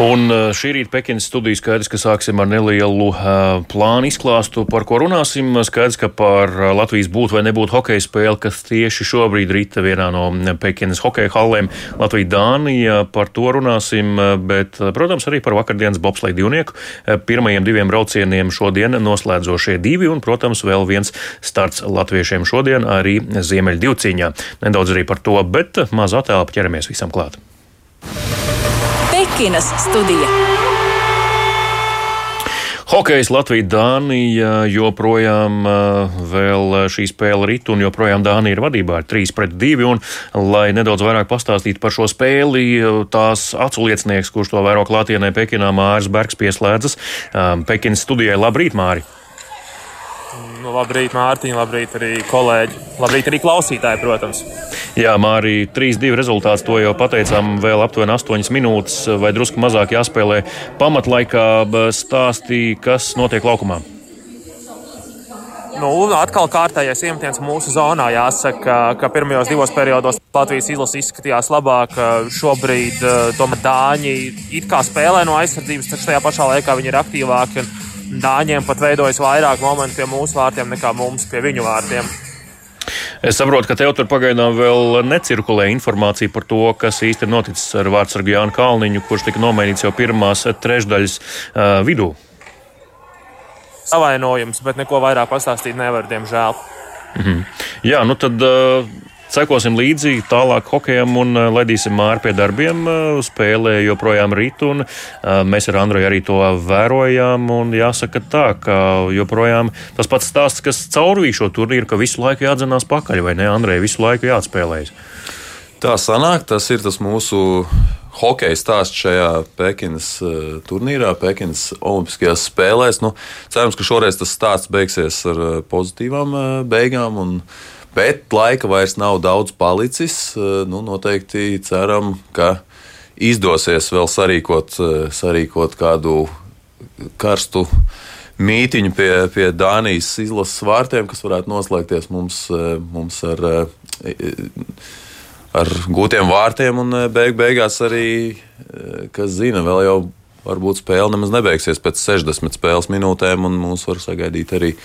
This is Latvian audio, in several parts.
Un uh, šī rīta Pekinas studijas skaidrs, ka sāksim ar nelielu uh, plānu izklāstu, par ko runāsim. Skaidrs, ka par uh, Latvijas būt vai nebūt hokeja spēli, kas tieši šobrīd rīta vienā no Pekinas hokeja hallēm Latvija-Dānija, par to runāsim, bet, protams, arī par vakardienas bobsleja divnieku. Pirmajiem diviem braucieniem šodien noslēdzošie divi un, protams, vēl viens starts latviešiem šodien arī Ziemeļa divcīņā. Nedaudz arī par to, bet maz attēlā ķeramies visam klāt. Pekinas studija. Hokejs Latvija, Dānija joprojām vēl šī spēle rit un joprojām Dānija ir vadībā ar 3 pret 2. Un, lai nedaudz vairāk pastāstītu par šo spēli, tās aculiecinieks, kurš to vēro klātienē Pekinā, Māris Bergs pieslēdzas Pekinas studijai. Labrīt, Māri! Nu, labrīt, Mārtiņ, labrīt arī kolēģi. Labrīt arī klausītāji, protams. Jā, Mārī, 3-2 rezultāts to jau pateicām. Vēl aptuveni 8 minūtes vai drusku mazāk jāspēlē. Pamatlaikā stāstīja, kas notiek laukumā. Nu, atkal kārtējais iemetiens mūsu zonā. Jāsaka, ka pirmajos divos periodos Latvijas izlase izskatījās labāk. Šobrīd tomēr Dāņi it kā spēlē no aizsardzības, taču tajā pašā laikā viņi ir aktīvāki. Dāņiem pat veidojas vairāk momentu pie mūsu vārtiem nekā mums pie viņu vārtiem. Es saprotu, ka tev tur pagaidām vēl necirkulē informācija par to, kas īsti ir noticis ar vārdsargu Jānu Kalniņu, kurš tika nomainīts jau pirmās trešdaļas uh, vidū. Savainojums, bet neko vairāk pastāstīt nevar, diemžēl. Mm -hmm. Jā, nu tad. Uh, Sekosim līdzi tālāk hokejam un eh, ledīsim māri pie darbiem. Eh, spēlē joprojām rīt, un eh, mēs ar Androju arī to vērojām. Jāsaka tā, ka joprojām tas pats stāsts, kas caurvīja šo turnīru, ka visu laiku jādzenās pakaļ, vai ne, Andrej, visu laiku jāatspēlējas. Tā sanāk, tas ir tas mūsu hokeja stāsts šajā Pekinas turnīrā, Pekinas Olimpiskajās spēlēs. Nu, cerams, ka šoreiz tas stāsts beigsies ar pozitīvām beigām. Un, uh, Bet laika vairs nav daudz palicis. Eh, nu, noteikti ceram, ka izdosies vēl sarīkot, eh, sarīkot kādu karstu mītiņu pie, pie Dānijas izlases vārtiem, kas varētu noslēgties mums, eh, mums ar, ar gūtiem vārtiem. Un beig, beigās arī, kas zina, vēl jau varbūt spēle nemaz nebeigsies pēc 60 spēles minūtēm, un mūs var sagaidīt arī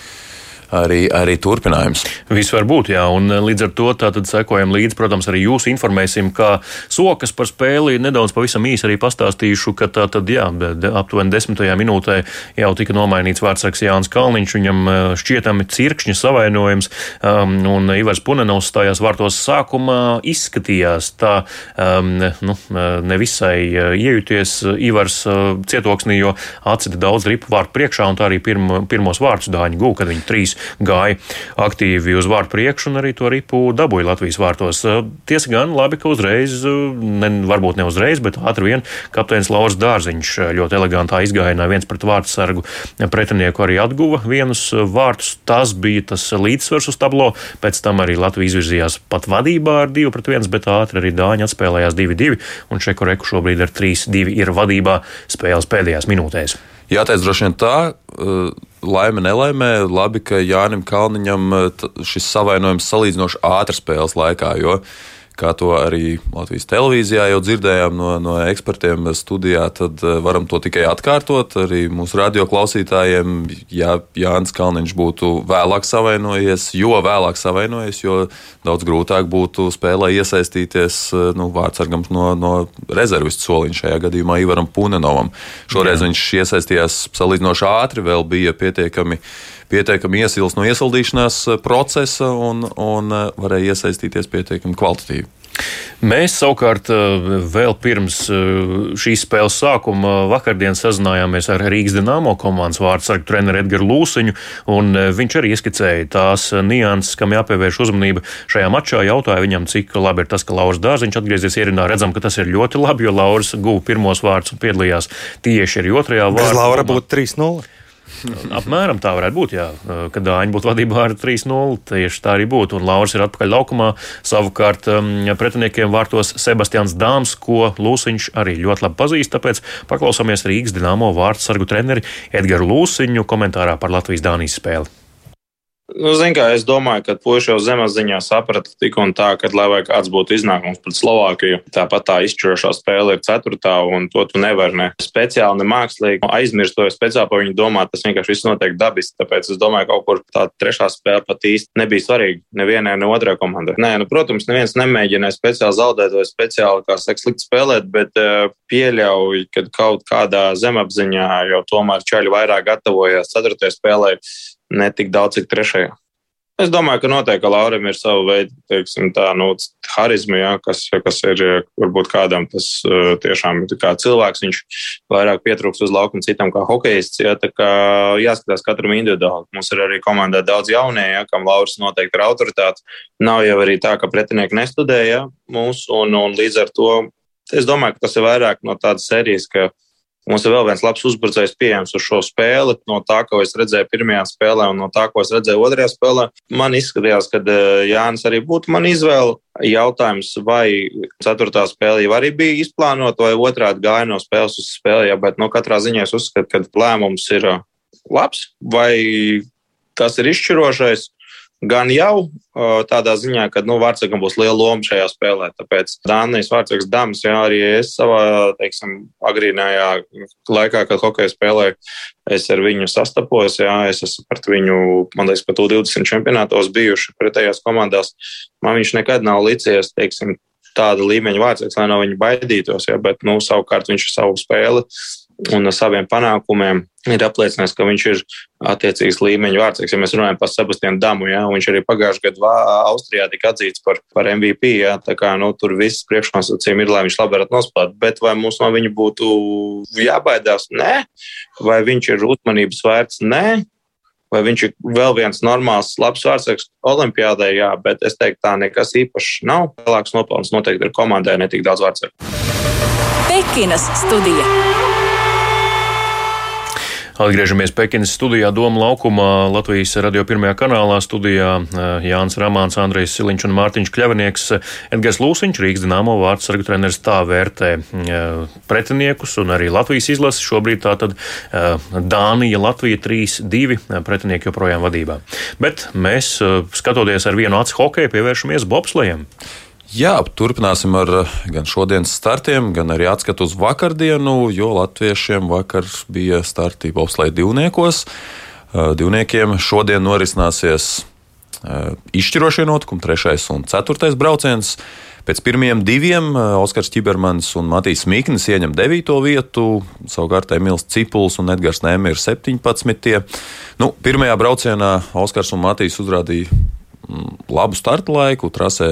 arī, arī turpinājums. Viss var būt, jā, un eh, līdz ar to tātad sekojam līdzi, protams, arī jūs informēsim, kā sokas par spēli nedaudz pavisam īsi arī pastāstīšu, ka tā tad, jā, aptuveni desmitajā minūtē jau tika nomainīts vārdsargs Jānis Kalniņš, viņam eh, šķietami cirkšņa savainojums, um, un Ivars Punenovs stājās vārtos sākumā, izskatījās tā, um, nu, nevisai eh, iejuties Ivars cietoksnī, jo atsita daudz ripu vārtu priekšā, un tā arī pirmo, pirmos vārdus dāņi gūka, kad viņi trīs gāja aktīvi uz vārtu priekšu un arī to ripu dabūja Latvijas vārtos. Tiesa gan labi, ka uzreiz, ne, varbūt ne uzreiz, bet ātri vien kapteinis Lauris Dārziņš ļoti elegantā izgājienā viens pret vārtu sargu pretinieku arī atguva vienus vārtus. Tas bija tas līdzsvars uz tablo. Pēc tam arī Latvija izvirzījās pat vadībā ar 2 pret 1, bet ātri arī Dāņi atspēlējās 2-2 un Čeku Reku šobrīd ar 3-2 ir vadībā spēles pēdējās minūtēs. Jāteic droši vien tā laime nelaimē, labi, ka Jānim Kalniņam šis savainojums salīdzinoši ātri spēles laikā, jo kā to arī Latvijas televīzijā jau dzirdējām no, no ekspertiem studijā, tad eh, varam to tikai atkārtot. Arī mūsu radioklausītājiem, ja Jānis Kalniņš būtu vēlāk savainojies, jo vēlāk savainojies, jo daudz grūtāk būtu spēlē iesaistīties eh, nu, vārdsargam no, no rezervistu soliņa, šajā gadījumā Ivaram Punenovam. Šoreiz Jā. viņš iesaistījās salīdzinoši ātri, vēl bija pietiekami pietiekami iesils no iesildīšanās eh, procesa un, un varēja iesaistīties pietiekami kvalitatīvi. Mēs savukārt eh, vēl pirms šīs spēles sākuma vakardien sazinājāmies ar Rīgas Dienāmo komandas vārdsargu treneru Edgars Lūsiņu, un viņš arī ieskicēja tās nianses, kam jāpievērš uzmanība šajā mačā. Jautāja viņam, cik labi ir tas, ka Lauris Dārziņš atgriezies ierinā. Redzam, ka tas ir ļoti labi, jo Lauris guva pirmos vārdus un piedalījās tieši arī otrajā vārdā. Laura būtu 3-0. Apmēram tā varētu būt, jā. Kad Dāņi būtu vadībā ar 3-0, tieši tā arī būtu. Un Lauris ir atpakaļ laukumā. Savukārt pretiniekiem vārtos Sebastians Dāms, ko Lūsiņš arī ļoti labi pazīst. Tāpēc paklausāmies Rīgas Dienāmo vārdsargu treneri Edgaru Lūsiņu komentārā par Latvijas-Dānijas spēli. Nu, zin, kā, es domāju, ka puiši jau zemapziņā saprata tik un tā, ka, lai kāds būtu iznākums pret Slovākiju, tāpat tā izšķirošā spēle ir ceturtā, un to tu nevari ne speciāli, ne mākslīgi aizmirst, to speciāli par viņu domāt. Tas vienkārši viss notiek dabiski. Tāpēc es domāju, ka kaut kur tā trešā spēle pat īsti nebija svarīga nevienai, ne otrai komandai. Nē, nu, protams, neviens nemēģināja speciāli zaudēt vai speciāli, kā saka, slikti spēlēt, bet uh, pieļauj, ka kaut kādā zemapziņā jau tomēr čaļi vairāk gatavojās ceturtajai spēlei ne tik daudz, cik trešajā. Es domāju, ka noteikti Laurim ir sava veida, teiksim, tā, nu, harizma, jā, kas, kas ir varbūt kādam tas tiešām ir kā cilvēks. Viņš vairāk pietrūks uz laukuma citam kā hokejists. Tā kā jāskatās katram individuāli. Mums ir arī komandā daudz jaunie, jā, kam Lauris noteikti ir autoritāte. Nav jau arī tā, ka pretinieki nestudēja mūsu, un, un līdz ar to es domāju, ka tas ir vairāk no tādas sērijas, ka Mums ir vēl viens labs uzbrucējs pieejams uz šo spēli. No tā, ko es redzēju pirmajā spēlē, un no tā, ko es redzēju otrajā spēlē, man izskatījās, ka eh, Jānis arī būtu man izvēle. Jautājums, vai ceturtā spēle jau arī bija izplānota, vai otrādi gāja no spēles uz spēli. Ja, bet no nu, katrā ziņā es uzskatu, ka lēmums ir eh, labs, vai tas ir izšķirošais gan jau tādā ziņā, ka nu, Vārtsakam būs liela loma šajā spēlē. Tāpēc Dānijas Vārtsakas dāmas, jā, arī es savā, teiksim, agrīnājā laikā, kad hokeja spēlēju, es ar viņu sastapos, jā, es esmu pret viņu, man liekas, pat 20 čempionātos bijuši pretējās komandās. Man viņš nekad nav licies, teiksim, tāda līmeņa vārdsargs, lai no viņa baidītos, jā, bet, nu, savukārt viņš savu spēli un ar saviem panākumiem ir apliecinājis, ka viņš ir attiecīgs līmeņa vārdsargs. Ja mēs runājam par Sebastianu Damu, ja, viņš arī pagājušajā gadā Austrijā tika atzīts par, par MVP. Ja, tā kā nu, tur viss priekšnosacījumi ir, lai viņš labi varētu nospēlēt. Bet vai mums no viņa būtu jābaidās? Nē. Vai viņš ir uzmanības vērts? Nē. Vai viņš ir vēl viens normāls, labs vārdsargs Olimpijādē? Jā, bet es teiktu, tā nekas īpašs nav. Lielāks nopelns noteikti ir komandai, ne tik daudz vārdsargu. Pekinas studija. Atgriežamies Pekinas studijā, Doma laukumā, Latvijas radio pirmajā kanālā studijā eh, Jānis Ramāns, Andrejs Siliņš un Mārtiņš Kļavinieks. Edgars Lūsiņš, Rīgas Dināmo vārds sargu treneris tā vērtē eh, pretiniekus un arī Latvijas izlasi. Šobrīd tā tad eh, Dānija, Latvija 3-2 pretinieki joprojām vadībā. Bet mēs, skatoties ar vienu acu hokeju, pievēršamies bobslējiem. Jā, turpināsim ar eh, gan šodienas startiem, gan arī atskatu uz vakardienu, jo latviešiem vakar bija starti bobslēja divniekos. Eh, divniekiem šodien norisināsies eh, izšķirošie notikumi, trešais un ceturtais brauciens. Pēc pirmajiem diviem Oskars Čibermans un Matīs Miknis ieņem 9. vietu, savukārt Emīls Cipuls un Edgars Nēmē ir 17. Nu, pirmajā braucienā Oskars un Matīs uzrādīja mm, labu starta laiku, trasē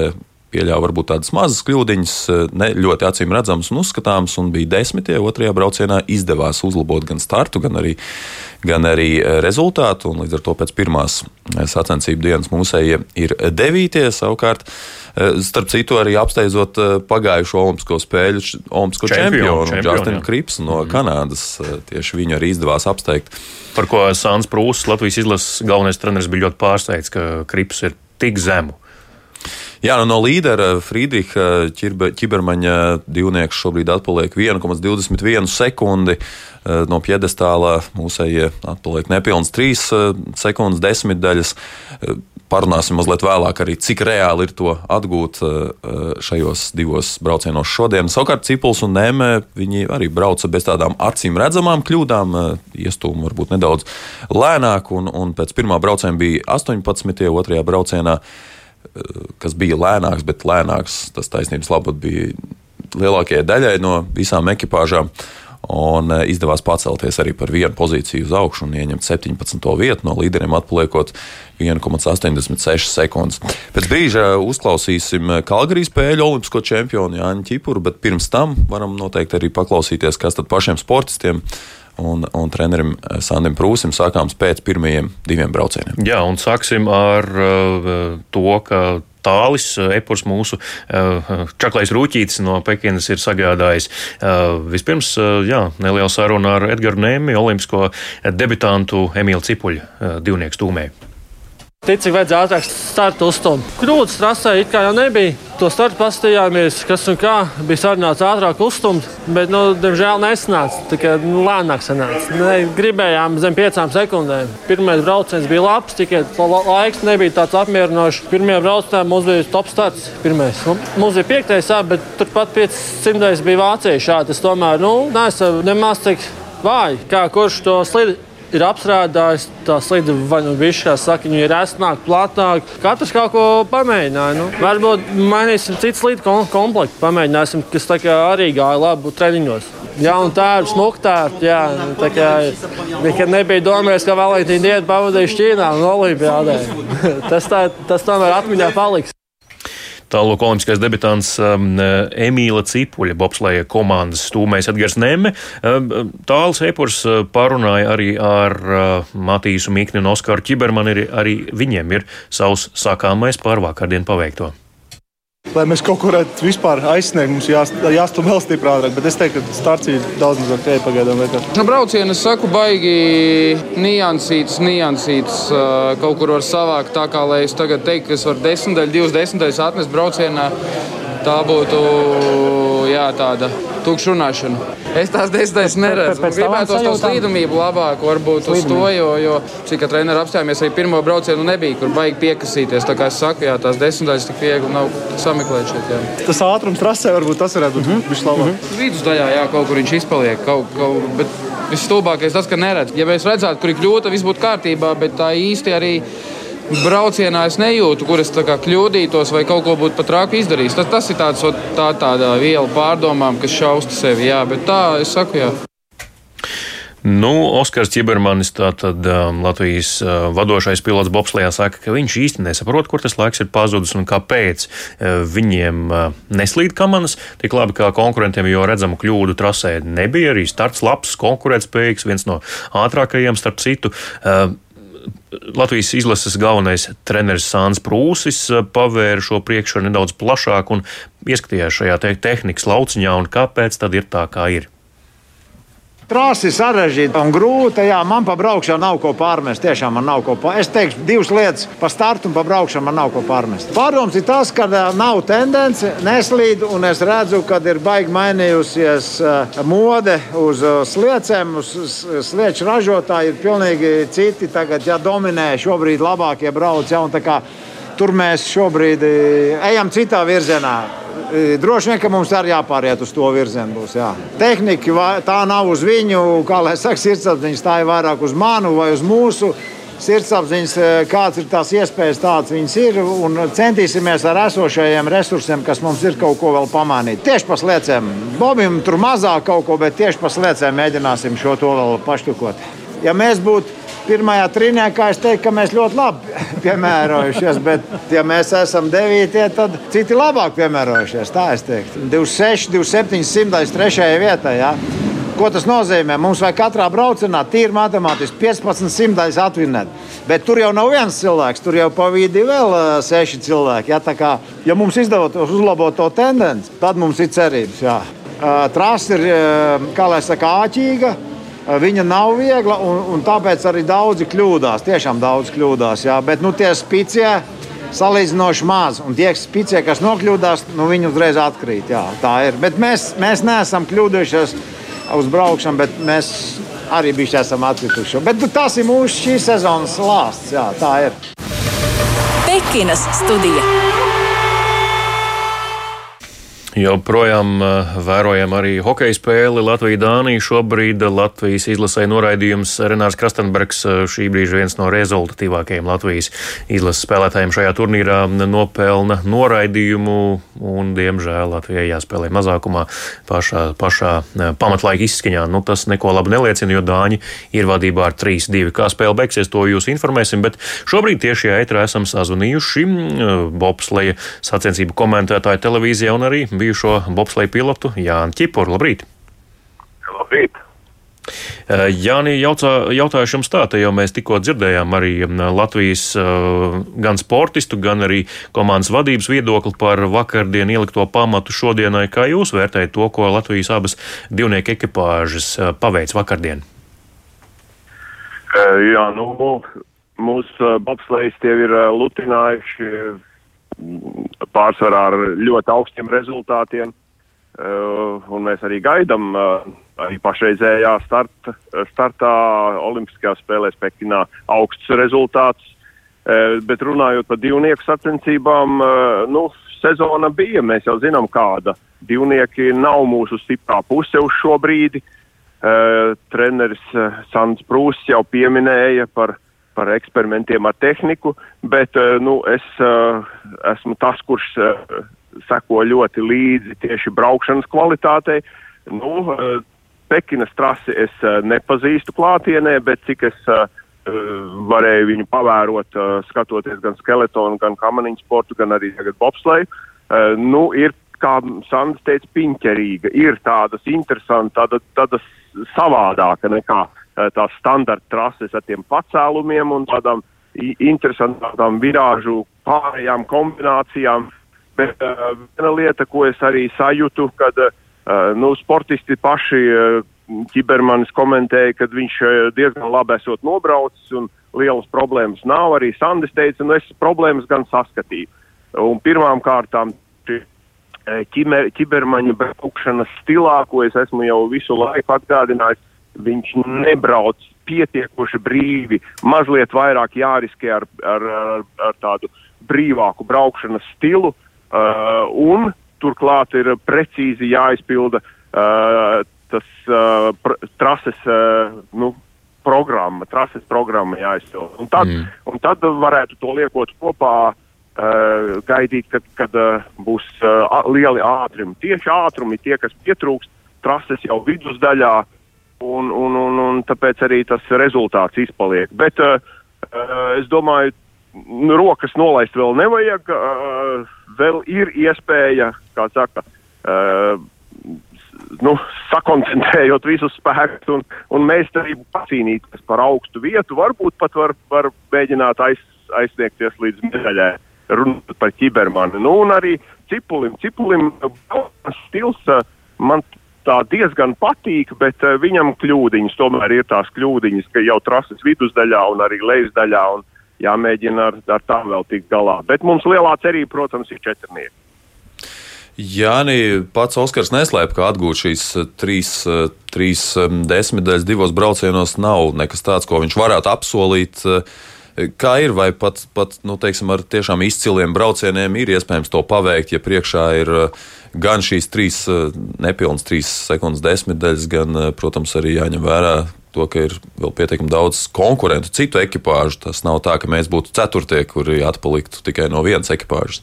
pieļāva varbūt tādas mazas kļūdiņas, eh, ne ļoti acīm redzamas un uzskatāmas, un bija desmitie. Otrajā braucienā izdevās uzlabot gan startu, gan arī, gan arī eh, rezultātu. Līdz ar to pēc pirmās eh, sacensību dienas mūsēji ir devītie. Savukārt, starp citu, arī apsteidzot pagājušo Olimpisko spēļu Olimpisko čempionu, čempionu Justinu Kripsu no mm. Kanādas. Tieši viņu arī izdevās apsteigt. Par ko Sāns Prūss, Latvijas izlases galvenais treneris, bija ļoti pārsteigts, ka Krips ir tik zemu. Jā, nu no līdera Friedricha ķibermaņa divnieks šobrīd atpaliek 1,21 sekundi. Eh, no piedestālā mūsējie atpaliek nepilns 3 eh, sekundes desmitdaļas. Eh, parunāsim mazliet vēlāk arī, cik reāli ir to atgūt šajos divos braucienos šodien. Savukārt Cipuls un Nēmē arī brauca bez tādām acīm redzamām kļūdām, iestūmu varbūt nedaudz lēnāk, un, un pēc pirmā brauciena bija 18. otrajā braucienā kas bija lēnāks, bet lēnāks tas taisnības labot bija lielākajai daļai no visām ekipāžām. Un e, izdevās pacelties arī par vienu pozīciju uz augšu un ieņemt 17. vietu, no līderiem atpaliekot 1,86 sekundes. Pēc brīža uzklausīsim Kalgarijas spēļu olimpisko čempionu Jāņu Čipuru, bet pirms tam varam noteikti arī paklausīties, kas tad pašiem sportistiem ir un, un trenerim eh, Sandim Prūsim sākāms pēc pirmajiem diviem braucieniem. Jā, un sāksim ar uh, to, ka tālis, eh, epurs mūsu čaklais rūķītis no Pekinas ir sagādājis. Vispirms, jā, neliela saruna ar Edgars Nēmi, olimpisko debitantu Emīlu Cipuļu, divnieku stūmēju. Tic, cik vajadzēja ātrāk startu uzstumt. Krūtis trasē it kā jau nebija. To startu paskatījāmies, kas un kā bija sarunāts ātrāk uzstumt, bet, nu, diemžēl nesanāca. Tikai nu, lēnāk sanāca. Ne, gribējām zem piecām sekundēm. Pirmais brauciens bija labs, tikai laiks nebija tāds apmierinošs. Pirmajā braucienā mums bija top starts. Pirmais. Nu, mums bija piektais, jā, bet turpat 500 bija vācieši. Tas tomēr nu, nesam nemaz tik vāji, kā kurš to slidi ir apstrādājis. Tā slīde vai nu bija kā saka, viņa ir esnāka, platāka. Katrs kaut ko pamēģināja. Nu. Varbūt mainīsim citu slīdu komplektu, pamēģināsim, kas arī gāja labi treniņos. Jā, un tā ir smuktērta. Jā, tā kā nekad nebija domājis, ka Valentīna dienu pavadīšu Ķīnā un Olimpijādē. tas, tā, tas tomēr atmiņā paliks. Tālāk olimpiskais debitants um, Emīla Cipuļa, bobslēja komandas stūmējs Edgars Nemme. Um, Tāls Epurs uh, parunāja arī ar uh, Matīsu Mikni un Oskaru Čibermanu, arī viņiem ir savs sakāmais par vakardien paveikto. Lai mēs kaut varētu vispār aizsniegt, mums jāst, jāstum vēl stiprāk. Bet es teiktu, ka starts ir daudz mazāk tēja pagaidām. Nu, braucienu es saku, baigi niansīts, niansīts. Kaut kur var savākt tā, kā lai es tagad teiktu, ka es varu desmitaļu, divas desmitaļas atnest braucienā. Tā būtu jā, tāda tukšrunāšana. Es tās desmitais neredzu. Pēc gribētu to slīdamību labāk, varbūt uz to, jo, jo cik treneris apstājāmies, arī pirmo braucienu nebija, kur baigi piekasīties. Tā kā es saku, jā, tās desmitais tik viegli nav sameklēt šeit. Jā. Tas ātrums trasē varbūt tas varētu būt mm -hmm. vislabāk. Mm -hmm. Vidusdaļā, jā, kaut kur viņš izpaliek. Kaut, kaut, bet Visstulbākais tas, ka neredz. Ja mēs redzētu, kur ir kļūda, viss būtu kārtībā, bet tā īsti arī braucienā es nejūtu, kur es kļūdītos vai kaut ko būtu pat traki izdarījis. Tas, tas ir tāds, tā, tāda viela pārdomām, kas šausta sevi. Jā, bet tā es saku, jā. Nu, Oskars Čibermanis, tātad um, Latvijas uh, vadošais pilots Bobslijā, saka, ka viņš īsti nesaprot, kur tas laiks ir pazudis un kāpēc uh, viņiem uh, neslīd kamanas tik labi kā konkurentiem, jo redzamu kļūdu trasē nebija. Arī starts labs, konkurētspējīgs, viens no ātrākajiem starp citu. Latvijas izlases galvenais treneris Sāns Prūsis eh, pavēra šo priekšroku nedaudz plašāk un ieskatījās šajā te tehnikas lauciņā un kāpēc tad ir tā, kā ir. Trāsa ir sarežģīta un grūta. Jā, man par braukšanu nav ko pārmest. Tiešām man nav ko pārmest. Es teikšu, divas lietas par startu un par braukšanu man nav ko pārmest. Pārdoms ir tas, ka nav tendence, neslīd, un es redzu, ka ir baigi mainījusies mode uz sliecēm, uz slieču ražotāji ir pilnīgi citi. Tagad, ja dominē šobrīd labākie brauc, ja, tur mēs šobrīd ejam citā virzienā. Droši vien, ka mums arī jāpāriet uz to virzienu. Būs, jā. Tehnika tā nav uz viņu, kā lai saka, sirdsapziņas, tā ir vairāk uz manu vai uz mūsu sirdsapziņas, kādas ir tās iespējas, tādas viņas ir. Un centīsimies ar esošajiem resursiem, kas mums ir, kaut ko vēl pamanīt. Tieši pa sliecēm. Bobim tur mazāk kaut ko, bet tieši pa sliecēm mēģināsim šo to vēl paštukot. Ja mēs būtu pirmajā trīniekā es teiktu, ka mēs ļoti labi piemērojušies. Bet, ja mēs esam devītie, tad citi labāk piemērojušies. Tā es teiktu. 26, 27, 103 vietā. Ja? Ko tas nozīmē? Mums vajag katrā braucienā tīri matemātiski 15 simtais atvinēt. Bet tur jau nav viens cilvēks, tur jau pa vidi vēl uh, seši cilvēki. Ja, kā, ja mums izdodas uzlabot to tendenci, tad mums ir cerības. Jā. Uh, Trasa ir, uh, kā lai saka, āķīga. Eh, viņa nav viegla, un, un tāpēc arī daudzi kļūdās. Tiešām daudz kļūdās. Jā. Bet nu, tie spicie salīdzinoši maz. Un tie spicie, kas nokļūdās, nu, viņi uzreiz atkrīt. Jā, tā ir. Bet mēs, mēs neesam kļūdījušies uz braukšanu, bet mēs arī bijām esam atkrituši. Bet nu, tas ir mūsu šīs sezonas lāsts. Jā, tā ir. Pekinas studija. Joprojām eh, vērojam arī hokeja spēli Latvija-Dānija. Šobrīd Latvijas izlasē noraidījums Renārs Krastenbergs, eh, šī brīža viens no rezultatīvākajiem Latvijas izlases spēlētājiem šajā turnīrā, nopelna noraidījumu un, diemžēl, Latvijai jāspēlē mazākumā pašā, pašā eh, pamatlaika izskaņā. Nu, tas neko labi neliecina, jo Dāņi ir vadībā ar 3-2. Kā spēle beigsies, to jūs informēsim, bet šobrīd tieši ētrā esam sazvanījuši Bobsleja sacensību komentētāju televīzijā un arī bijušo bobsleju pilotu Jānu Čipuru. Labrīt! Labrīt! Eh, Jāni, jautā, jautājuši jums tā, te jau mēs tikko dzirdējām arī mm, Latvijas eh, gan sportistu, gan arī komandas vadības viedokli par vakardien ielikto pamatu šodienai. Kā jūs vērtējat to, ko Latvijas abas divnieku ekipāžas eh, paveic vakardien? Jā, nu, mūsu bobslējas tie ir lutinājuši pārsvarā ar ļoti augstiem rezultātiem. Un mēs arī gaidām arī pašreizējā starta, startā Olimpiskajās spēlēs Pekinā augstus rezultātus. Bet runājot par divnieku sacensībām, nu, sezona bija, mēs jau zinām, kāda. Divnieki nav mūsu stiprā puse uz šo brīdi. Treneris Sants Prūss jau pieminēja par par eksperimentiem ar tehniku, bet uh, nu, es uh, esmu tas, kurš uh, seko ļoti līdzi tieši braukšanas kvalitātei. Nu, Pekinas trasi es nepazīstu klātienē, bet cik es varēju viņu pavērot, skatoties gan skeletonu, gan kamaniņu sportu, gan arī tagad bobsleju, nu, ir, kā Sandrs teica, piņķerīga, ir tādas interesantas, tāda, tādas savādāka nekā uh, Eh, tās standarta trases ar tiem pacēlumiem un tādām interesantām virāžu pārējām kombinācijām. Bet uh, viena lieta, ko es arī sajūtu, kad uh, nu, sportisti paši uh, ķibermanis komentēja, ka viņš diezgan labi esot nobraucis un lielas problēmas nav. Arī Sandis teica, nu es problēmas gan saskatīju. Un pirmām kārtām ķimer, ķibermaņa braukšanas stilā, ko es esmu jau visu laiku atgādinājis, viņš nebrauc pietiekoši brīvi, mazliet vairāk jāriskē ar, ar, ar, ar tādu brīvāku braukšanas stilu, uh, un turklāt ir precīzi jāizpilda uh, tas uh, pr trases, uh, nu, programma, trases programma jāizpilda. Un tad, mm. un tad varētu to liekot kopā, uh, gaidīt, kad, kad uh, būs uh, lieli ātrumi. Tieši ātrumi tie, kas pietrūkst, trases jau vidusdaļā, uh, un, un, un, un tāpēc arī tas rezultāts izpaliek. Bet uh, es domāju, rokas nolaist vēl nevajag. Uh, vēl ir iespēja, kā saka, uh, nu, sakoncentrējot visus spēkus un, un meistarību pacīnīties par augstu vietu, varbūt pat var, var mēģināt aiz, aizsniegties līdz medaļai, runāt par ķibermani. Nu, un arī cipulim, cipulim stils man tā diezgan patīk, bet uh, viņam kļūdiņas tomēr ir tās kļūdiņas, ka jau trases vidusdaļā un arī lejas daļā un jāmēģina ar, ar tām vēl tikt galā. Bet mums lielā cerība, protams, ir četrnieki. Jā, nē, pats Oskars neslēpj, ka atgūt šīs eh, trīs, eh, trīs desmitdaļas divos braucienos nav nekas tāds, ko viņš varētu apsolīt. Kā ir, vai pat, pat nu, teiksim, ar tiešām izciliem braucieniem ir iespējams to paveikt, ja priekšā ir uh, gan šīs trīs eh, nepilnas, trīs sekundes desmitdaļas, gan, eh, protams, arī jāņem vērā to, ka ir vēl pietiekami daudz konkurentu, citu ekipāžu. Tas nav tā, ka mēs būtu ceturtie, kuri atpaliktu tikai no vienas ekipāžas.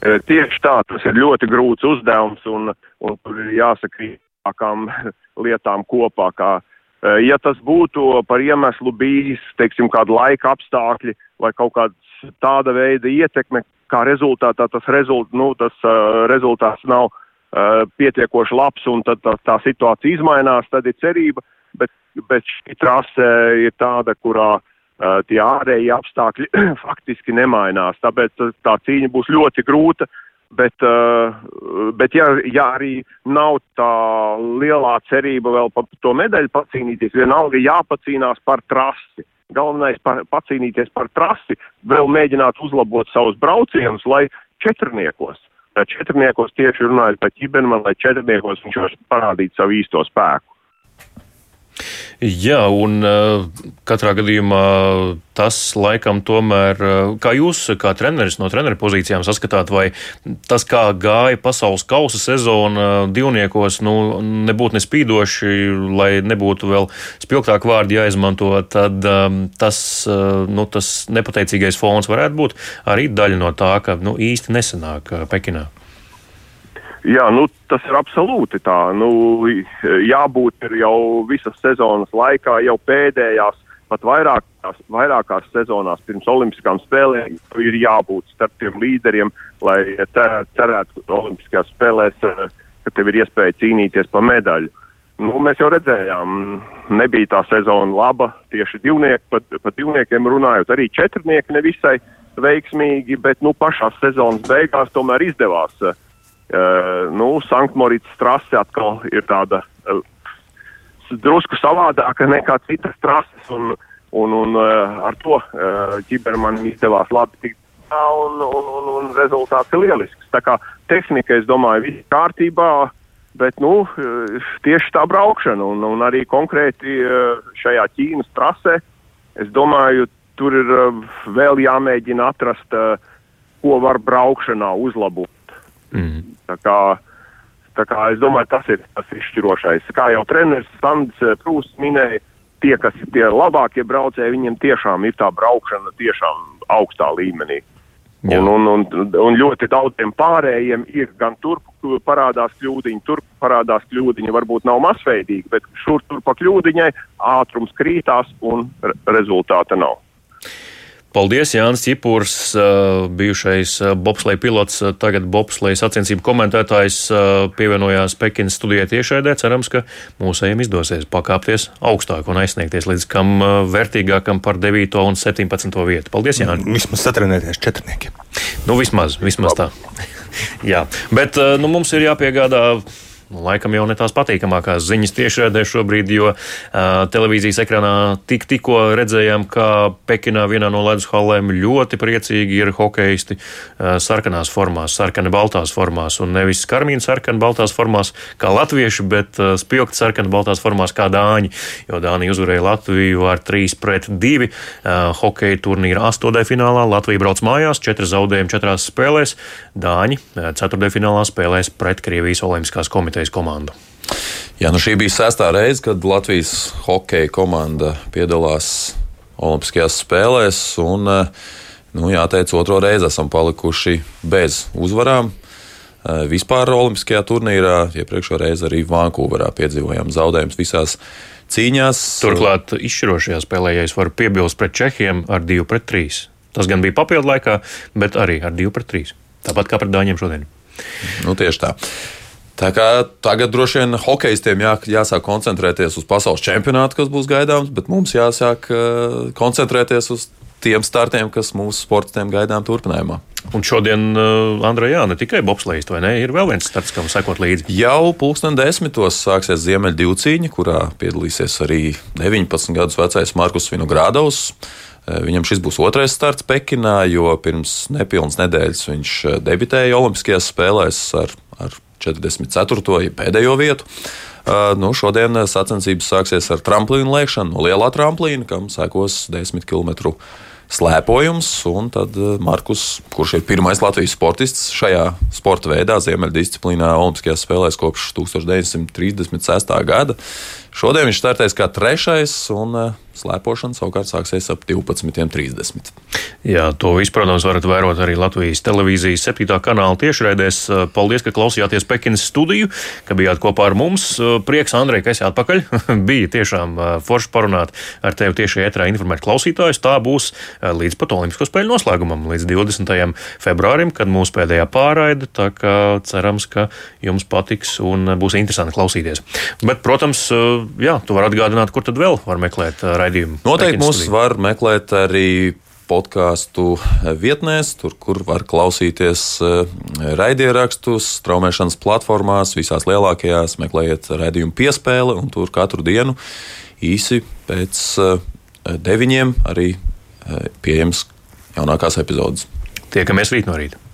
Eh, tieši tā, tas ir ļoti grūts uzdevums, un, un tur ir jāsakrīt lietām kopā. Kā, ja tas būtu par iemeslu bijis, teiksim, kāda laika apstākļi vai kaut kāda tāda veida ietekme, kā rezultātā tas, rezult, nu, tas uh, rezultāts nav uh, pietiekoši labs un tad tā, tā situācija izmainās, tad ir cerība, bet, bet šī trase ir tāda, kurā uh, tie ārēji apstākļi faktiski nemainās, tāpēc tā, tā cīņa būs ļoti grūta, bet, uh, bet ja, ja arī nav tā lielā cerība vēl par to medaļu pacīnīties, vienalga jāpacīnās par trasi. Galvenais par, pacīnīties par trasi, vēl mēģināt uzlabot savus braucienus, lai četrniekos. Četrniekos tieši runājot par ķibermanu, lai četrniekos viņš var parādīt savu īsto spēku. Jā, un uh, katrā gadījumā tas laikam tomēr, uh, kā jūs, kā treneris no treneru pozīcijām saskatāt, vai tas, kā gāja pasaules kausa sezona divniekos, nu, nebūtu nespīdoši, lai nebūtu vēl spilgtāk vārdi jāizmanto, tad um, tas, uh, nu, tas nepateicīgais fons varētu būt arī daļa no tā, ka nu, īsti nesanāk Pekinā. Jā, nu, tas ir absolūti tā. Nu, jābūt jau visas sezonas laikā, jau pēdējās, pat vairākās, vairākās sezonās pirms Olimpiskām spēlēm ir jābūt starp tiem līderiem, lai cerētu Olimpiskajās spēlēs, ka tev ir iespēja cīnīties par medaļu. Nu, mēs jau redzējām, nebija tā sezona laba tieši divnieki, pat, pat divniekiem runājot, arī četrnieki nevisai veiksmīgi, bet nu, pašās sezonas beigās tomēr izdevās Uh, nu, Sanktmorītas trase atkal ir tāda uh, drusku savādāka nekā citas trases, un Un, un ar to ķibermanim izdevās labi tikt un, un, un, un rezultāts ir lielisks. Tā kā tehnika, es domāju, viss kārtībā, bet nu, tieši tā braukšana un, un arī konkrēti šajā Ķīnas trasē, es domāju, tur ir vēl jāmēģina atrast, ko var braukšanā uzlabot. Mm. Tā kā, tā kā es domāju, tas ir tas izšķirošais. Kā jau treneris Sandrs Prūsts minēja, tie, kas ir tie labākie braucēji, viņiem tiešām ir tā braukšana tiešām augstā līmenī. Jā. Un, un, un, un ļoti daudziem pārējiem ir gan tur parādās kļūdiņi, tur parādās kļūdiņi, varbūt nav masveidīgi, bet šur tur pa kļūdiņai ātrums krītās un rezultāta nav. Paldies, Jānis Čipurs, bijušais bobsleja pilots, tagad bobsleja sacensību komentētājs, pievienojās Pekinas studijai tiešraidē. Cerams, ka mūsējiem izdosies pakāpties augstāk un aizsniegties līdz kam vērtīgākam par 9 un 17 vietu. Paldies, Jānis! Vismaz satrenēties četrniekiem. Nu, vismaz, vismaz tā. Jā, bet nu, mums ir jāpiegādā nu, laikam jau ne tās patīkamākās ziņas tiešraidē šobrīd, jo uh, televīzijas ekranā tik, tikko redzējām, ka Pekinā vienā no ledus hallēm ļoti priecīgi ir hokeisti uh, sarkanās formās, sarkani baltās formās, un nevis karmīna sarkani baltās formās kā latvieši, bet uh, spilgti sarkani baltās formās kā dāņi, jo Dānija uzvarēja Latviju ar 3 pret 2 uh, hokeja turnīra astotdē finālā. Latvija brauc mājās, 4 zaudējumi 4 spēlēs, Dāņi 4. finālā spēlēs pret Krievijas Olimpiskās komitejas komitejas komandu. Jā, nu šī bija sestā reize, kad Latvijas hokeja komanda piedalās Olimpiskajās spēlēs. Un, eh, nu, jāteic, otro reizi esam palikuši bez uzvarām. Eh, vispār Olimpiskajā turnīrā iepriekšējā reizē arī Vankūverā piedzīvojām zaudējumus visās cīņās. Turklāt izšķirošajā spēlē, ja es varu piebilst pret Čehiem ar 2 pret 3. Tas gan bija papildu laikā, bet arī ar 2 pret 3. Tāpat kā pret Dāņiem šodien. Nu, tieši tā. Tā kā tagad droši vien hokeistiem jā, jāsāk koncentrēties uz pasaules čempionātu, kas būs gaidāms, bet mums jāsāk uh, koncentrēties uz tiem startiem, kas mūsu sportistiem gaidām turpinājumā. Un šodien, uh, Andrej, jā, ne tikai bobslēgs, vai ne? Ir vēl viens starts, kam sekot līdzi. Jau pulksten desmitos sāksies Ziemeļa divcīņa, kurā piedalīsies arī 19 gadus vecais Markus Vinogrādovs. Uh, viņam šis būs otrais starts Pekinā, jo pirms nepilnas nedēļas viņš debitēja Olimpiskajās spēlēs ar, ar 44. Ja pēdējo vietu. Uh, nu, šodien sacensības sāksies ar tramplīnu lēkšanu no lielā tramplīna, kam sekos 10 km slēpojums. Un tad Markus, kurš ir pirmais Latvijas sportists šajā sporta veidā, ziemeļdisciplīnā, Olimpiskajās spēlēs kopš 1936. gada, šodien viņš startēs kā trešais. Un, Slēpošana savukārt sāksies ap 12.30. Jā, to visu, protams, varat vērot arī Latvijas televīzijas 7. kanāla tiešraidēs. Paldies, ka klausījāties Pekinas studiju, ka bijāt kopā ar mums. Prieks, Andrej, ka esi atpakaļ. Bija tiešām forši parunāt ar tevi tieši ētrā informēt klausītājus. Tā būs līdz pat Olimpisko spēļu noslēgumam, līdz 20. februārim, kad mūsu pēdējā pārraide. Tā kā cerams, ka jums patiks un būs interesanti klausīties. Bet, protams, jā, tu vari atgādināt, kur tad vēl var meklēt raidījumu raidījumu. Noteikti mūs var meklēt arī podkāstu vietnēs, tur, kur var klausīties raidierakstus, straumēšanas platformās, visās lielākajās. Meklējiet raidījumu piespēli, un tur katru dienu īsi pēc deviņiem arī pieejams jaunākās epizodes. Tiekamies rīt no rīta!